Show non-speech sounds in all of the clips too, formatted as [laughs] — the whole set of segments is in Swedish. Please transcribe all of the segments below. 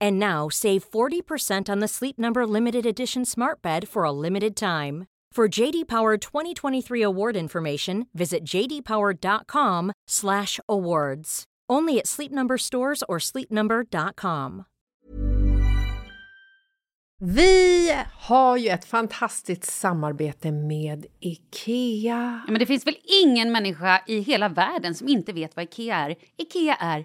And now save 40% on the Sleep Number limited edition Smart Bed for a limited time. For JD Power 2023 award information, visit jdpower.com/awards. Only at Sleep Number stores or sleepnumber.com. Vi har ju ett fantastiskt samarbete med IKEA. Ja, men det finns väl ingen människa i hela världen som inte vet vad IKEA är. IKEA är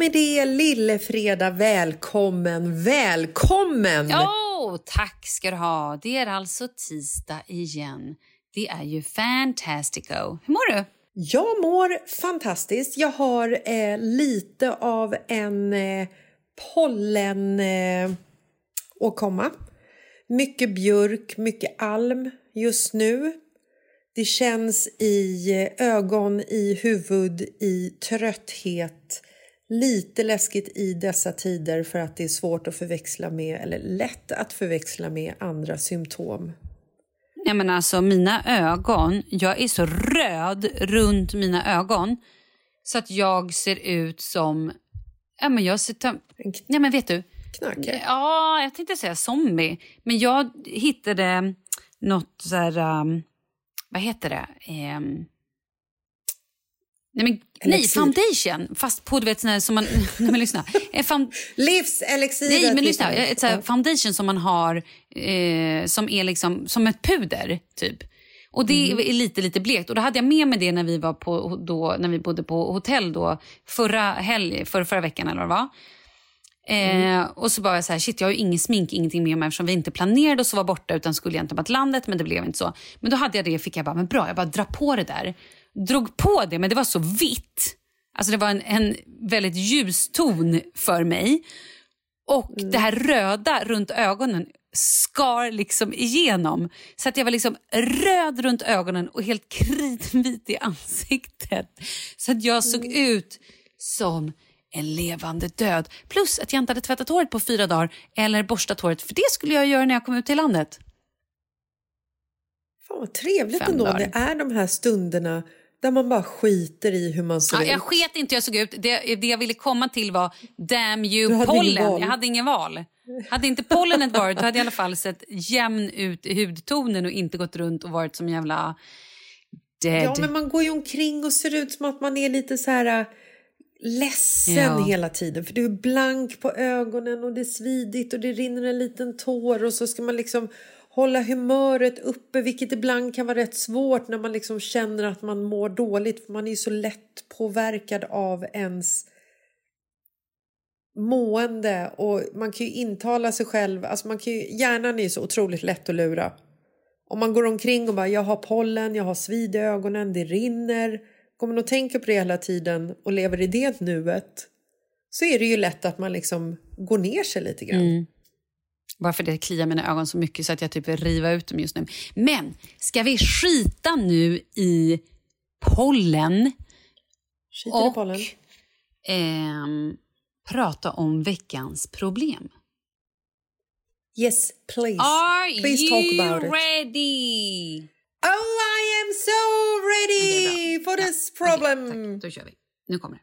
Med det lillefredag. Välkommen, välkommen! Ja, tack ska du ha. Det är alltså tisdag igen. Det är ju fantastico. Hur mår du? Jag mår fantastiskt. Jag har eh, lite av en eh, pollen eh, åkomma. Mycket björk, mycket alm just nu. Det känns i eh, ögon, i huvud, i trötthet. Lite läskigt i dessa tider för att det är svårt att förväxla med, eller lätt att förväxla med andra symptom. Nej men alltså mina ögon, jag är så röd runt mina ögon så att jag ser ut som, ja men jag ser, ja men vet du, knarkare. ja jag tänkte säga zombie, men jag hittade något så här, um, vad heter det, Ehm, Nej, men, nej, foundation. Fast på du vet, sån som man... [laughs] Nej, men lyssna. Eh, found, Livselixiret! nej, men liksom. lyssna. Ett så här foundation som man har eh, som är liksom som ett puder, typ. Och det är lite lite blekt. Och då hade jag med mig det när vi var på då, när vi bodde på hotell då förra helg, för, förra veckan eller vad det var. Eh, och så bara jag så här, shit jag har ju ingen smink, ingenting med mig eftersom vi inte planerade att vara borta utan skulle egentligen vara landet men det blev inte så. Men då hade jag det fick jag bara, men bra jag bara dra på det där. Drog på det men det var så vitt. Alltså det var en, en väldigt ljus ton för mig. Och det här röda runt ögonen skar liksom igenom. Så att jag var liksom röd runt ögonen och helt kritvit i ansiktet. Så att jag såg ut som en levande död. Plus att jag inte hade tvättat håret på fyra dagar eller borstat håret. För det skulle jag göra när jag kom ut till landet. Fan vad trevligt Fem ändå. dagar. Det är de här stunderna där man bara skiter i hur man ser Ja, ut. jag sket inte hur jag såg ut. Det, det jag ville komma till var damn you pollen. Jag hade ingen val. Hade inte pollenet varit då hade jag i alla fall sett jämn ut i hudtonen och inte gått runt och varit som jävla dead. Ja, men man går ju omkring och ser ut som att man är lite så här äh, ledsen Ja. hela tiden. För du är blank på ögonen och det är svidigt och det rinner en liten tår och så ska man liksom hålla humöret uppe vilket ibland kan vara rätt svårt när man liksom känner att man mår dåligt för man är ju så lätt påverkad av ens mående och man kan ju intala sig själv, alltså man kan ju, hjärnan är ju så otroligt lätt att lura. Om man går omkring och bara jag har pollen, jag har svid i ögonen, det rinner. Går man och tänker på det hela tiden och lever i det nuet så är det ju lätt att man liksom går ner sig lite grann. Mm. Bara för det kliar mina ögon så mycket så att jag typ vill riva ut dem just nu. Men ska vi skita nu i pollen Skiter och pollen. ehm, prata om veckans problem? Yes, please. Are Please you talk about it. ready? Oh, I am so ready for Ja, this problem. tack. Då kör vi. Nu kommer det.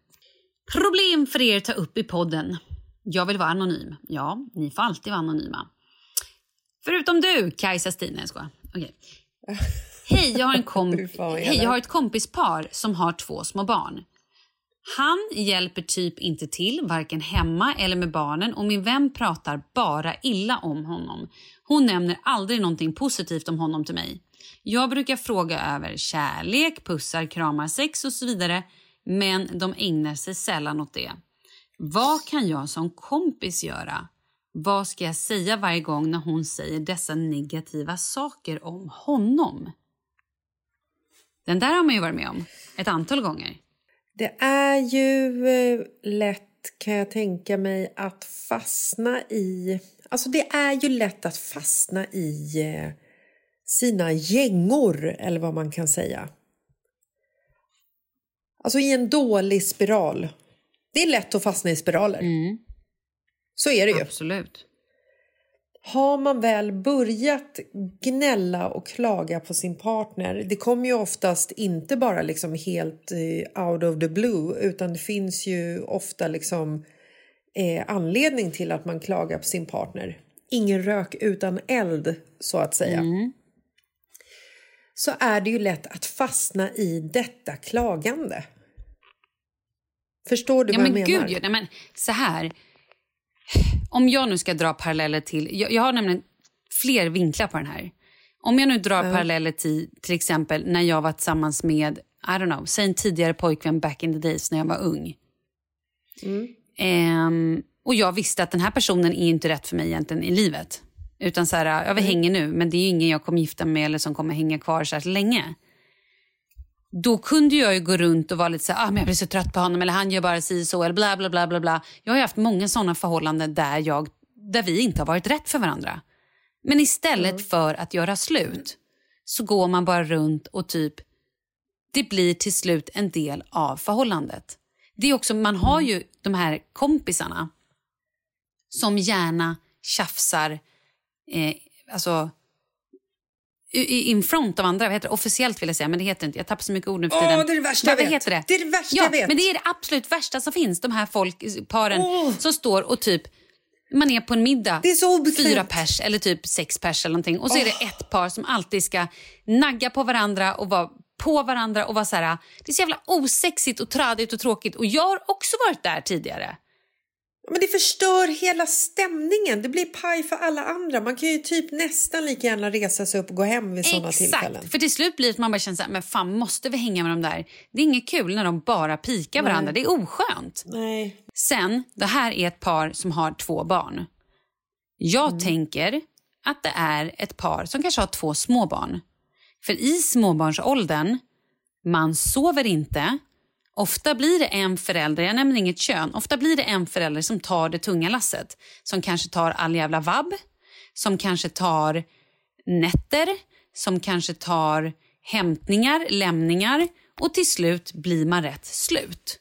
Problem för er ta upp i podden. Jag vill vara anonym. Ja, ni får alltid vara anonyma. Förutom du, Kajsa Stina. Jag skojar. Okej. [laughs] Hej, jag har en kom- Fy fan, vad Hej, jag har ett kompispar som har två små barn. Han hjälper typ inte till, varken hemma eller med barnen och min vän pratar bara illa om honom. Hon nämner aldrig någonting positivt om honom till mig. Jag brukar fråga över kärlek, pussar, kramar, sex och så vidare men de ägnar sig sällan åt det. Vad kan jag som kompis göra? Vad ska jag säga varje gång när hon säger dessa negativa saker om honom? Den där har man ju varit med om ett antal gånger. Det är ju eh, lätt kan jag tänka mig att fastna i... Alltså det är ju lätt att fastna i eh, sina gängor eller vad man kan säga. Alltså i en dålig spiral. Det är lätt att fastna i spiraler. Så är det ju. Absolut. Har man väl börjat gnälla och klaga på sin partner, det kommer ju oftast inte bara liksom helt eh, out of the blue utan det finns ju ofta liksom eh, anledning till att man klagar på sin partner. Ingen rök utan eld, så att säga. Så är det ju lätt att fastna i detta klagande. Förstår du Ja, vad men jag menar? gud, ja, nej, men så här. Om jag nu ska dra paralleller till... Jag, jag har nämligen fler vinklar på den här. Om jag nu drar paralleller till till exempel när jag var tillsammans med, I don't know, säg en tidigare pojkvän back in the days när jag var ung. Ehm, och jag visste att den här personen är inte rätt för mig egentligen i livet. Utan så här, ja, vi hänger nu, men det är ju ingen jag kommer gifta mig med eller som kommer hänga kvar så här länge. Då kunde jag ju gå runt och vara lite så här, ah, men jag blir så trött på honom eller han gör bara si så eller bla bla bla bla bla. Jag har haft många sådana förhållanden där, jag, där vi inte har varit rätt för varandra. Men istället för att göra slut så går man bara runt och typ, det blir till slut en del av förhållandet. Det är också, man har ju de här kompisarna som gärna tjafsar eh, alltså, in front av andra. Vad heter det? Officiellt vill jag säga, men det heter inte. Jag tappar så mycket ord nu för Åh, tiden. det är det värsta Vad- jag vet. heter det? Det är det värsta ja, jag vet. men det är det absolut värsta som finns. De här folk, paren Åh. som står och typ man är på en middag, Det är så obekvämt. fyra pers eller typ sex pers eller någonting. Och så är det ett par som alltid ska nagga på varandra och vara på varandra och vara så här. Det är så jävla osexigt och tradigt och tråkigt. Och jag har också varit där tidigare. Men det förstör hela stämningen. Det blir paj för alla andra. Man kan ju typ nästan lika gärna resa sig upp och gå hem vid sådana tillfällen. För till slut blir det att man bara känner så här, men fan måste vi hänga med dem där? Det är inget kul när de bara pikar varandra. Det är oskönt. Nej. Sen, det här är ett par som har två barn. Jag Mm. tänker att det är ett par som kanske har två små barn. För i småbarnsåldern, man sover inte. Ofta blir det en förälder, jag nämner inget kön, ofta blir det en förälder som tar det tunga lasset. Som kanske tar all jävla vabb, som kanske tar nätter, som kanske tar hämtningar, lämningar och till slut blir man rätt slut.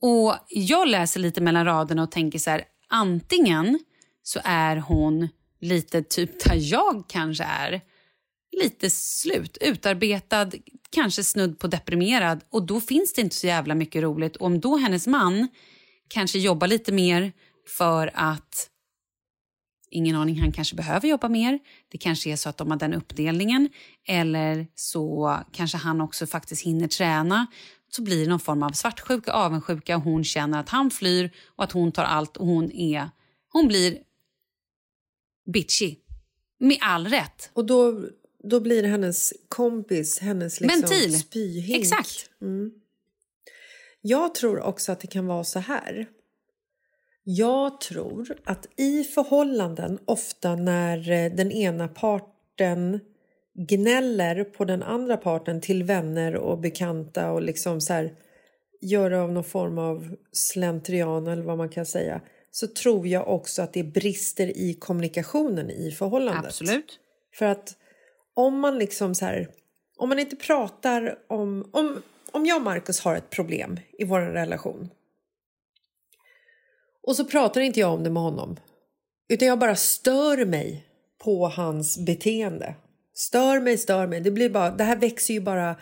Och Jag läser lite mellan raderna och tänker så här, antingen så är hon lite typ där jag kanske är. Lite slut, utarbetad, kanske snudd på deprimerad och då finns det inte så jävla mycket roligt. Och om då hennes man kanske jobbar lite mer för att Ingen aning, han kanske behöver jobba mer. Det kanske är så att de har den uppdelningen. Eller så kanske han också faktiskt hinner träna. Så blir det någon form av svartsjuka, avundsjuka och hon känner att han flyr och att hon tar allt och hon är... Hon blir bitchy. Med all rätt. Och då, då blir hennes kompis, hennes liksom Ventil. spyhink. Exakt. Mm. Jag tror också att det kan vara så här. Jag tror att i förhållanden ofta när eh, den ena parten gnäller på den andra parten till vänner och bekanta och liksom så här gör av någon form av slentrian eller vad man kan säga så tror jag också att det brister i kommunikationen i förhållandet. Absolut. För att om man liksom så här, om man inte pratar om, om, om jag och Markus har ett problem i vår relation. Och så pratar inte jag om det med honom. Utan jag bara stör mig på hans beteende. Stör mig, stör mig. Det, blir bara, det här växer ju bara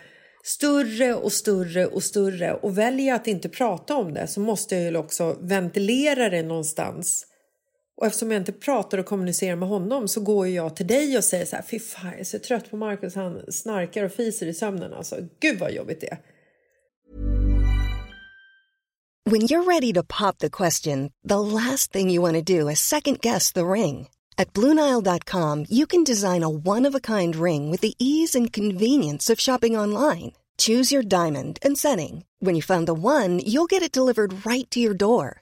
större och större och större. Och väljer jag att inte prata om det så måste jag ju också ventilera det någonstans. Och eftersom jag inte pratar och kommunicerar med honom så går jag till dig och säger så här, fy fan jag är så trött på Markus, han snarkar och fiser i sömnen alltså. Gud vad jobbigt det är. When you're ready to pop the question, the last thing you want to do is second guess the ring. At Bluenile.com, you can design a one of a kind ring with the ease and convenience of shopping online. Choose your diamond and setting. When you find the one, you'll get it delivered right to your door.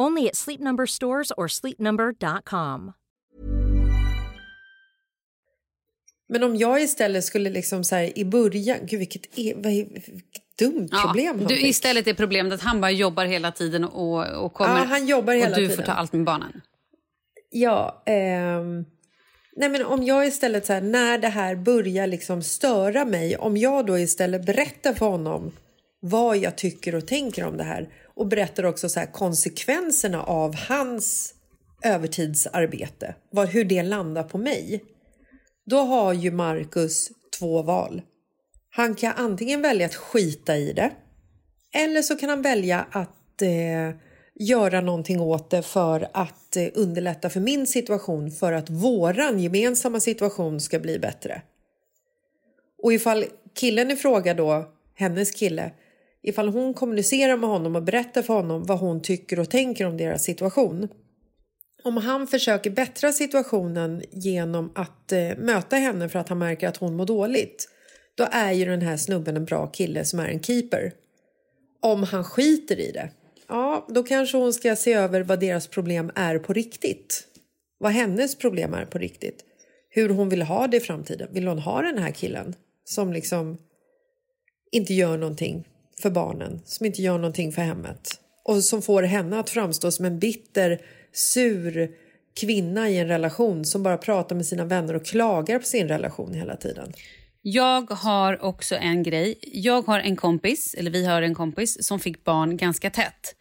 Only at Sleep Number stores or sleepnumber.com. Men om jag istället skulle liksom så här i början, gud vilket, är, vad vilket dumt problem han du, fick. istället är problemet att han bara jobbar hela tiden och, och kommer Ja, han jobbar hela och du får tiden. ta allt med barnen. Ja, ehm, nej men om jag istället så här, när det här börjar liksom störa mig, om jag då istället berättar för honom vad jag tycker och tänker om det här och berättar också så här konsekvenserna av hans övertidsarbete, vad, hur det landar på mig. Då har ju Marcus två val. Han kan antingen välja att skita i det eller så kan han välja att eh, göra någonting åt det för att eh, underlätta för min situation för att våran gemensamma situation ska bli bättre. Och ifall killen i fråga då, hennes kille, ifall hon kommunicerar med honom och berättar för honom vad hon tycker och tänker om deras situation. Om han försöker bättra situationen genom att eh, möta henne för att han märker att hon mår dåligt då är ju den här snubben en bra kille som är en keeper. Om han skiter i det, ja då kanske hon ska se över vad deras problem är på riktigt. Vad hennes problem är på riktigt. Hur hon vill ha det i framtiden. Vill hon ha den här killen som liksom inte gör någonting för barnen, som inte gör någonting för hemmet och som får henne att framstå som en bitter, sur kvinna i en relation som bara pratar med sina vänner och klagar på sin relation hela tiden. Jag har också en grej. Jag har en kompis, eller vi har en kompis, som fick barn ganska tätt.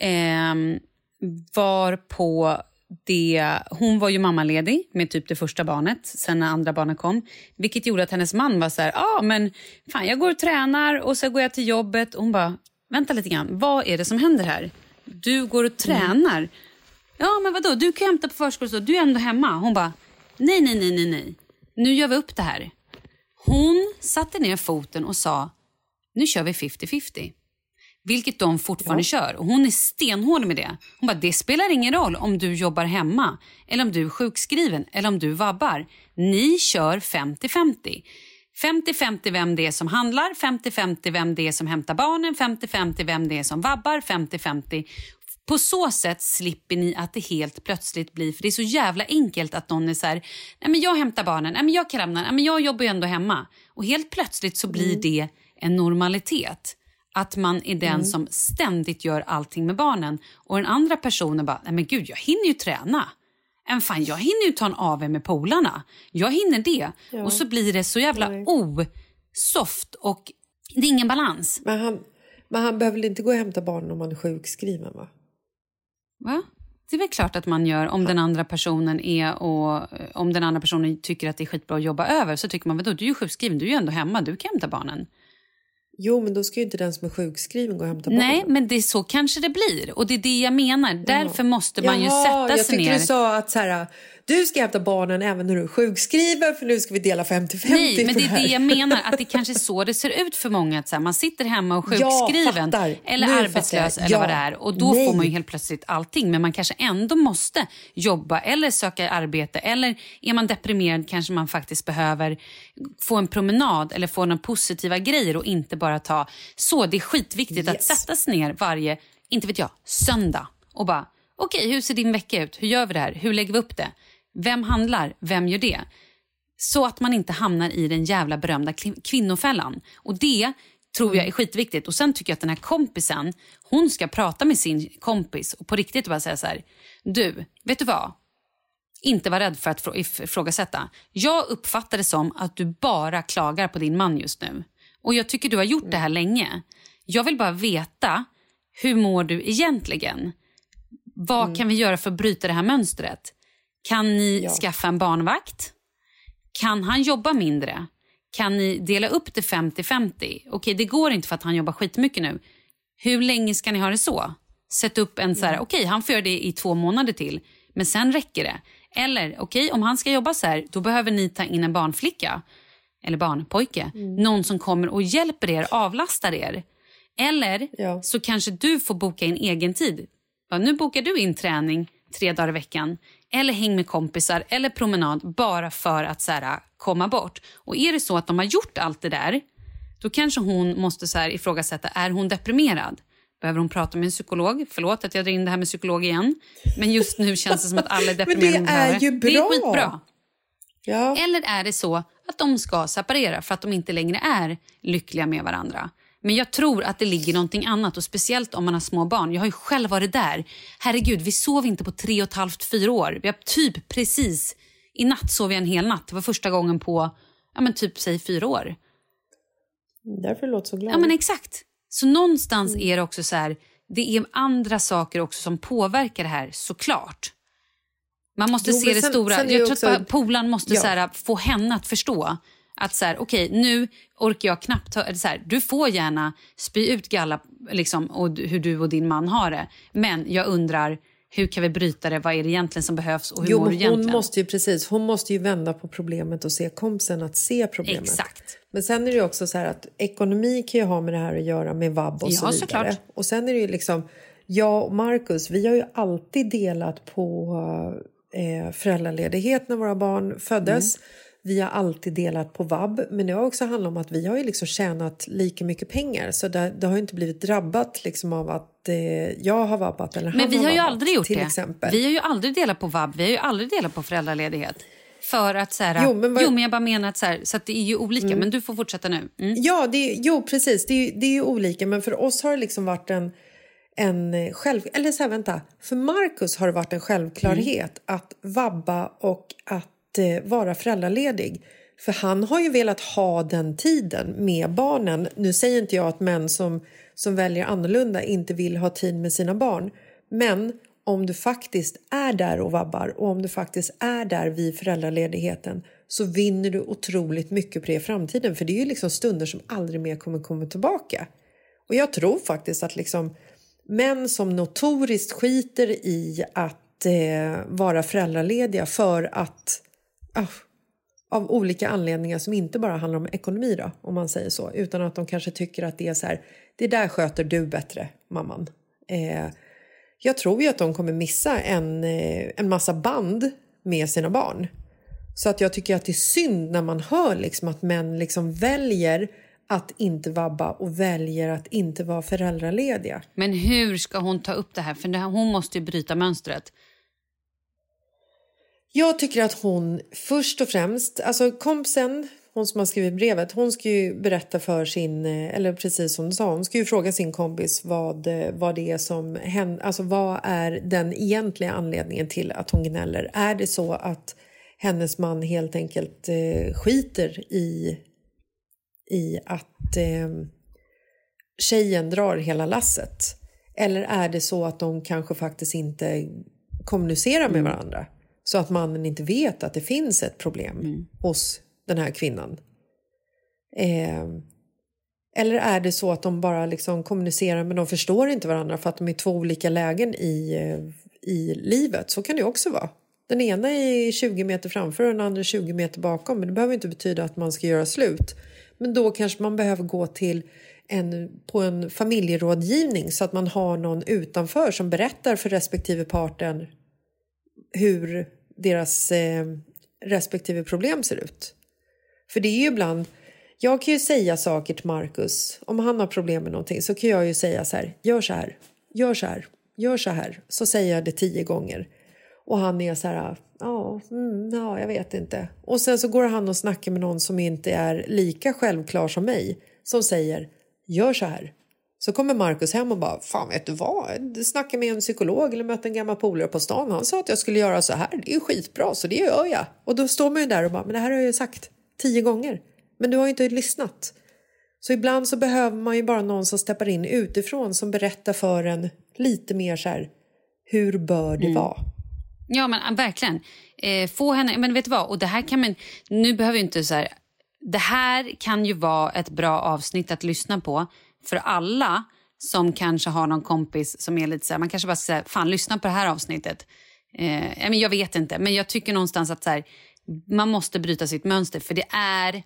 Eh, var på det, hon var ju mammaledig med typ det första barnet sen när andra barnet kom. Vilket gjorde att hennes man var så här, ah, men fan jag går och tränar och så går jag till jobbet. hon bara, vänta lite grann, vad är det som händer här? Du går och tränar. Mm. Ja men vadå, du kan hämta på förskolan, du är ändå hemma. Hon bara, nej nej nej nej nej, nu gör vi upp det här. Hon satte ner foten och sa, nu kör vi 50-50. Vilket de fortfarande ja. kör. Och Hon är stenhård med det. Hon bara, det spelar ingen roll om du jobbar hemma, eller om du är sjukskriven eller om du vabbar. Ni kör 50-50. 50-50 vem det är som handlar, 50-50 vem det är som hämtar barnen, 50-50 vem det är som vabbar, 50-50. På så sätt slipper ni att det helt plötsligt blir... För Det är så jävla enkelt att någon är så här... Nej, men jag hämtar barnen, nej, men jag kramnar, nej, men jag jobbar ju ändå hemma. Och Helt plötsligt så blir mm. det en normalitet. Att man är den mm. som ständigt gör allting med barnen. Och den andra personen bara, nej men gud jag hinner ju träna. En fan, jag hinner ju ta en AV med polarna. Jag hinner det. Ja. Och så blir det så jävla osoft och det är ingen balans. Men han, men han behöver väl inte gå och hämta barnen om man är sjukskriven va? Va? Det är väl klart att man gör om den andra personen är och om den andra personen tycker att det är skitbra att jobba över så tycker man vadå du är ju sjukskriven, du är ju ändå hemma, du kan hämta barnen. Jo, men då ska ju inte den som är sjukskriven gå och hämta barnen. Nej, men det är så kanske det blir. Och det är det jag menar. Därför måste man Jaha, ju sätta sig ner. Jag tyckte du sa att så här, du ska hämta barnen även när du är sjukskriven för nu ska vi dela 50-50 Nej, men det är det jag menar. Att det [laughs] kanske är så det ser ut för många. Att så här, man sitter hemma och sjukskriven eller nu arbetslös eller ja. vad det är. Och då Nej. får man ju helt plötsligt allting. Men man kanske ändå måste jobba eller söka arbete. Eller är man deprimerad kanske man faktiskt behöver få en promenad eller få några positiva grejer och inte bara ta så. Det är skitviktigt yes. att sätta sig ner varje, inte vet jag, söndag och bara okej, okay, hur ser din vecka ut? Hur gör vi det här? Hur lägger vi upp det? Vem handlar? Vem gör det? Så att man inte hamnar i den jävla berömda kvinnofällan. Och det tror jag är skitviktigt. Och Sen tycker jag att den här kompisen hon ska prata med sin kompis och på riktigt bara säga så här. Du, vet du vad? Inte vara rädd för att ifrågasätta. Jag uppfattar det som att du bara klagar på din man just nu. Och Jag tycker du har gjort det här länge. Jag vill bara veta, hur mår du egentligen? Vad mm. kan vi göra för att bryta det här mönstret? Kan ni ja. skaffa en barnvakt? Kan han jobba mindre? Kan ni dela upp det 50-50? Okej, det går inte för att han jobbar skitmycket nu. Hur länge ska ni ha det så? Sätt upp en så här, mm. okej, han får göra det i två månader till, men sen räcker det. Eller okej, om han ska jobba så här, då behöver ni ta in en barnflicka eller barnpojke. Mm. Någon som kommer och hjälper er, avlastar er. Eller ja. så kanske du får boka in egen tid. Ja, nu bokar du in träning tre dagar i veckan eller häng med kompisar eller promenad bara för att så här, komma bort. Och är det så att de har gjort allt det där, då kanske hon måste så här, ifrågasätta, är hon deprimerad? Behöver hon prata med en psykolog? Förlåt att jag drar in det här med psykolog igen. Men just nu känns det som att alla är [laughs] deprimerade. Men det är ju bra. Det är skitbra. Ja. Eller är det så att de ska separera för att de inte längre är lyckliga med varandra? Men jag tror att det ligger någonting annat och speciellt om man har små barn. Jag har ju själv varit där. Herregud, vi sov inte på tre och ett halvt, fyra år. Vi har typ precis, i natt sov jag en hel natt. Det var första gången på, ja men typ säg fyra år. Därför låter så glad. Ja men exakt. Så någonstans mm. är det också så här, det är andra saker också som påverkar det här såklart. Man måste jo, se det sen, stora. Sen jag tror också... att polaren måste ja. så här, få henne att förstå att så här, okej, okay, nu orkar jag knappt... Ta, så här, du får gärna spy ut galla liksom, och hur du och din man har det. Men jag undrar, Hur kan vi bryta det? Vad är det egentligen som behövs och hur jo, mår du men hon egentligen? måste ju precis, hon måste ju vända på problemet och se kompisen att se problemet. Exakt. Men sen är det också så att ekonomi kan ju ha med det här att göra med vab och Ja, så vidare. såklart. Och sen är det ju liksom, jag och Marcus, vi har ju alltid delat på eh, föräldraledighet när våra barn föddes. Mm. Vi har alltid delat på vab, men det har också handlat om att vi har ju liksom tjänat lika mycket pengar. Så det, det har ju inte blivit drabbat liksom av att eh, jag har vabbat eller Men han vi har ju aldrig gjort det. Exempel. Vi har ju aldrig delat på vab, vi har ju aldrig delat på föräldraledighet. För att så här, Jo, men vad- jo, men jag bara menar att så, här, så att det är ju olika. Men du får fortsätta nu. Mm. Ja, det, jo precis. Det, är ju- det är ju olika. Men för oss har det liksom varit en, en eh, själv... Eller så här, vänta. För Marcus har det varit en självklarhet att vabba och att eh, vara föräldraledig. För han har ju velat ha den tiden med barnen. Nu säger inte jag att män som, som väljer annorlunda inte vill ha tid med sina barn. Men om du faktiskt är där och vabbar och om du faktiskt är där vid föräldraledigheten så vinner du otroligt mycket på det i framtiden. För det är ju liksom stunder som aldrig mer kommer komma tillbaka. Och jag tror faktiskt att liksom män som notoriskt skiter i att eh, vara föräldralediga för att av olika anledningar som inte bara handlar om ekonomi då, om man säger så, utan att de kanske tycker att det är så här, det där sköter du bättre, mamman. Eh, jag tror ju att de kommer missa en, eh, en massa band med sina barn. Så att jag tycker att det är synd när man hör liksom att män liksom väljer att inte vabba och väljer att inte vara föräldralediga. Men hur ska hon ta upp det här? För det här, hon måste ju bryta mönstret. Jag tycker att hon först och främst, alltså kompisen, hon som har skrivit brevet, hon ska ju berätta för sin, eh, eller precis som du sa, hon ska ju fråga sin kompis vad, eh, vad det är som händer, alltså vad är den egentliga anledningen till att hon gnäller? Är det så att hennes man helt enkelt eh, skiter i, i att eh, tjejen drar hela lasset? Eller är det så att de kanske faktiskt inte kommunicerar med varandra? Så att mannen inte vet att det finns ett problem hos den här kvinnan. Eh, eller är det så att de bara liksom kommunicerar men de förstår inte varandra för att de är i två olika lägen i, eh, i livet? Så kan det också vara. Den ena är 20 meter framför och den andra 20 meter bakom. Men det behöver inte betyda att man ska göra slut. Men då kanske man behöver gå till en, på en familjerådgivning så att man har någon utanför som berättar för respektive parten hur deras eh, respektive problem ser ut. För det är ju ibland, jag kan ju säga saker till Marcus, om han har problem med någonting så kan jag ju säga så här, gör så här, gör så här, gör så här. Så säger jag det tio gånger. Och han är så här, ja, mm, ja, jag vet inte. Och sen så går han och snackar med någon som inte är lika självklar som mig, som säger, gör så här. Så kommer Markus hem och bara, fan vet du vad, jag snackade med en psykolog eller mötte en gammal polare på stan. Han sa att jag skulle göra så här, det är ju skitbra, så det gör jag. Och då står man ju där och bara, men det här har jag ju sagt tio gånger. Men du har ju inte lyssnat. Så ibland så behöver man ju bara någon som steppar in utifrån som berättar för en lite mer så här, hur bör det vara? Ja, men verkligen. Eh, få henne... Men vet du vad? Och det här kan man... Nu behöver ju inte så här... Det här kan ju vara ett bra avsnitt att lyssna på för alla som kanske har någon kompis som är lite så här... Man kanske bara säger fan lyssna på det här avsnittet. Eh, men jag vet inte, men jag tycker någonstans att så här, man måste bryta sitt mönster för det är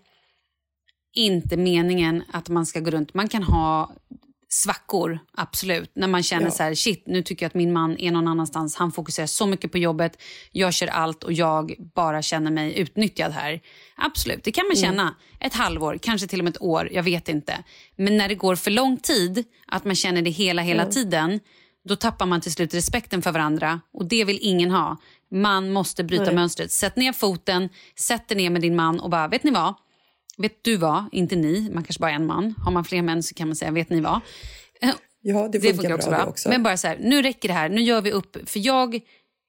inte meningen att man ska gå runt... Man kan ha svackor, absolut. När man känner Ja. så här, shit, nu tycker jag att min man är någon annanstans. Han fokuserar så mycket på jobbet, jag kör allt och jag bara känner mig utnyttjad här. Absolut, det kan man känna. Ett halvår, kanske till och med ett år, jag vet inte. Men när det går för lång tid, att man känner det hela, hela tiden, då tappar man till slut respekten för varandra och det vill ingen ha. Man måste bryta Nej. mönstret. Sätt ner foten, sätt dig ner med din man och bara, vet ni vad? Vet du vad? Inte ni, man kanske bara är en man. Har man fler män så kan man säga, vet ni vad? [laughs] Ja, det funkar, bra det också. Men bara så här, nu räcker det här, nu gör vi upp. För jag,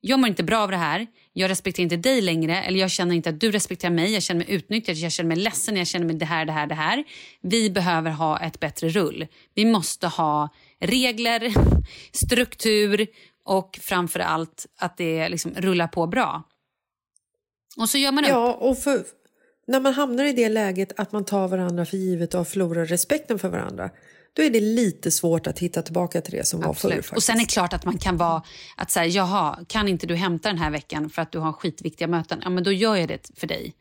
jag mår inte bra av det här. Jag respekterar inte dig längre. Eller jag känner inte att du respekterar mig. Jag känner mig utnyttjad, jag känner mig ledsen, jag känner mig det här, det här, det här. Vi behöver ha ett bättre rull. Vi måste ha regler, [laughs] struktur och framför allt att det liksom rullar på bra. Och så gör man upp. Ja, och för, när man hamnar i det läget att man tar varandra för givet och förlorar respekten för varandra då är det lite svårt att hitta tillbaka till det som var förr. Och sen är det klart att man kan vara att säga, jaha, kan inte du hämta den här veckan för att du har skitviktiga möten? Ja, men då gör jag det för dig.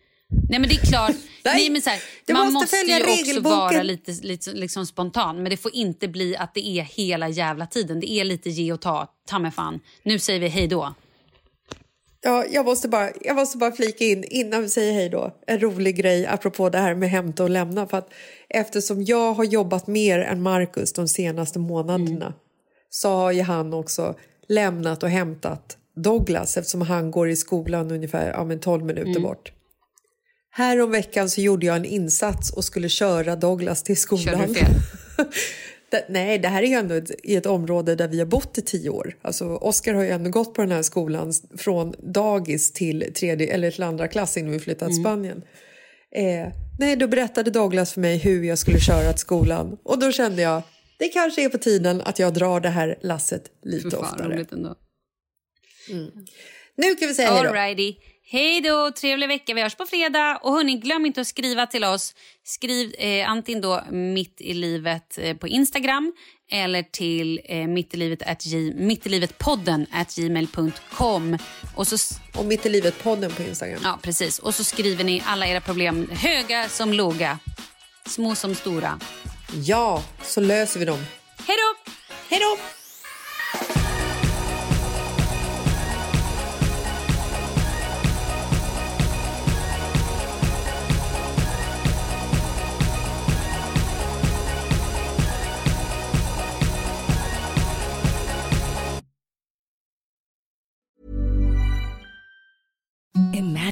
Nej men det är klart, [laughs] Nej, nej, men så här, man måste måste ju också vara lite, lite liksom spontan. Men det får inte bli att det är hela jävla tiden. Det är lite ge och ta, ta fan. Nu säger vi hej då. Ja, jag, måste bara, jag måste bara flika in innan vi säger hej då. En rolig grej apropå det här med hämta och lämna. För att eftersom jag har jobbat mer än Marcus de senaste månaderna så har ju han också lämnat och hämtat Douglas eftersom han går i skolan ungefär ja, men 12 minuter bort. Här om veckan så gjorde jag en insats och skulle köra Douglas till skolan. Körde fel? [laughs] Det, nej, det här är ju ändå ett, i ett område där vi har bott i tio år. Alltså, Oskar har ju ändå gått på den här skolan från dagis till, tredje, eller till andra klass innan vi flyttade till Spanien. Eh, nej, då berättade Douglas för mig hur jag skulle köra till skolan och då kände jag det kanske är på tiden att jag drar det här lasset lite För fan, oftare. ändå. Nu kan vi säga hej då. Hej då, trevlig vecka. Vi hörs på fredag. Och hörni, glöm inte att skriva till oss. Skriv eh, antingen då mitt i livet eh, på Instagram eller till eh, mittilivet at g- mittilivetpodden at gmail.com. Och så, Och Mitt i livet-podden på Instagram. ja, precis. Och så skriver ni alla era problem, höga som låga, små som stora. Ja, så löser vi dem. Hej då! Hej då!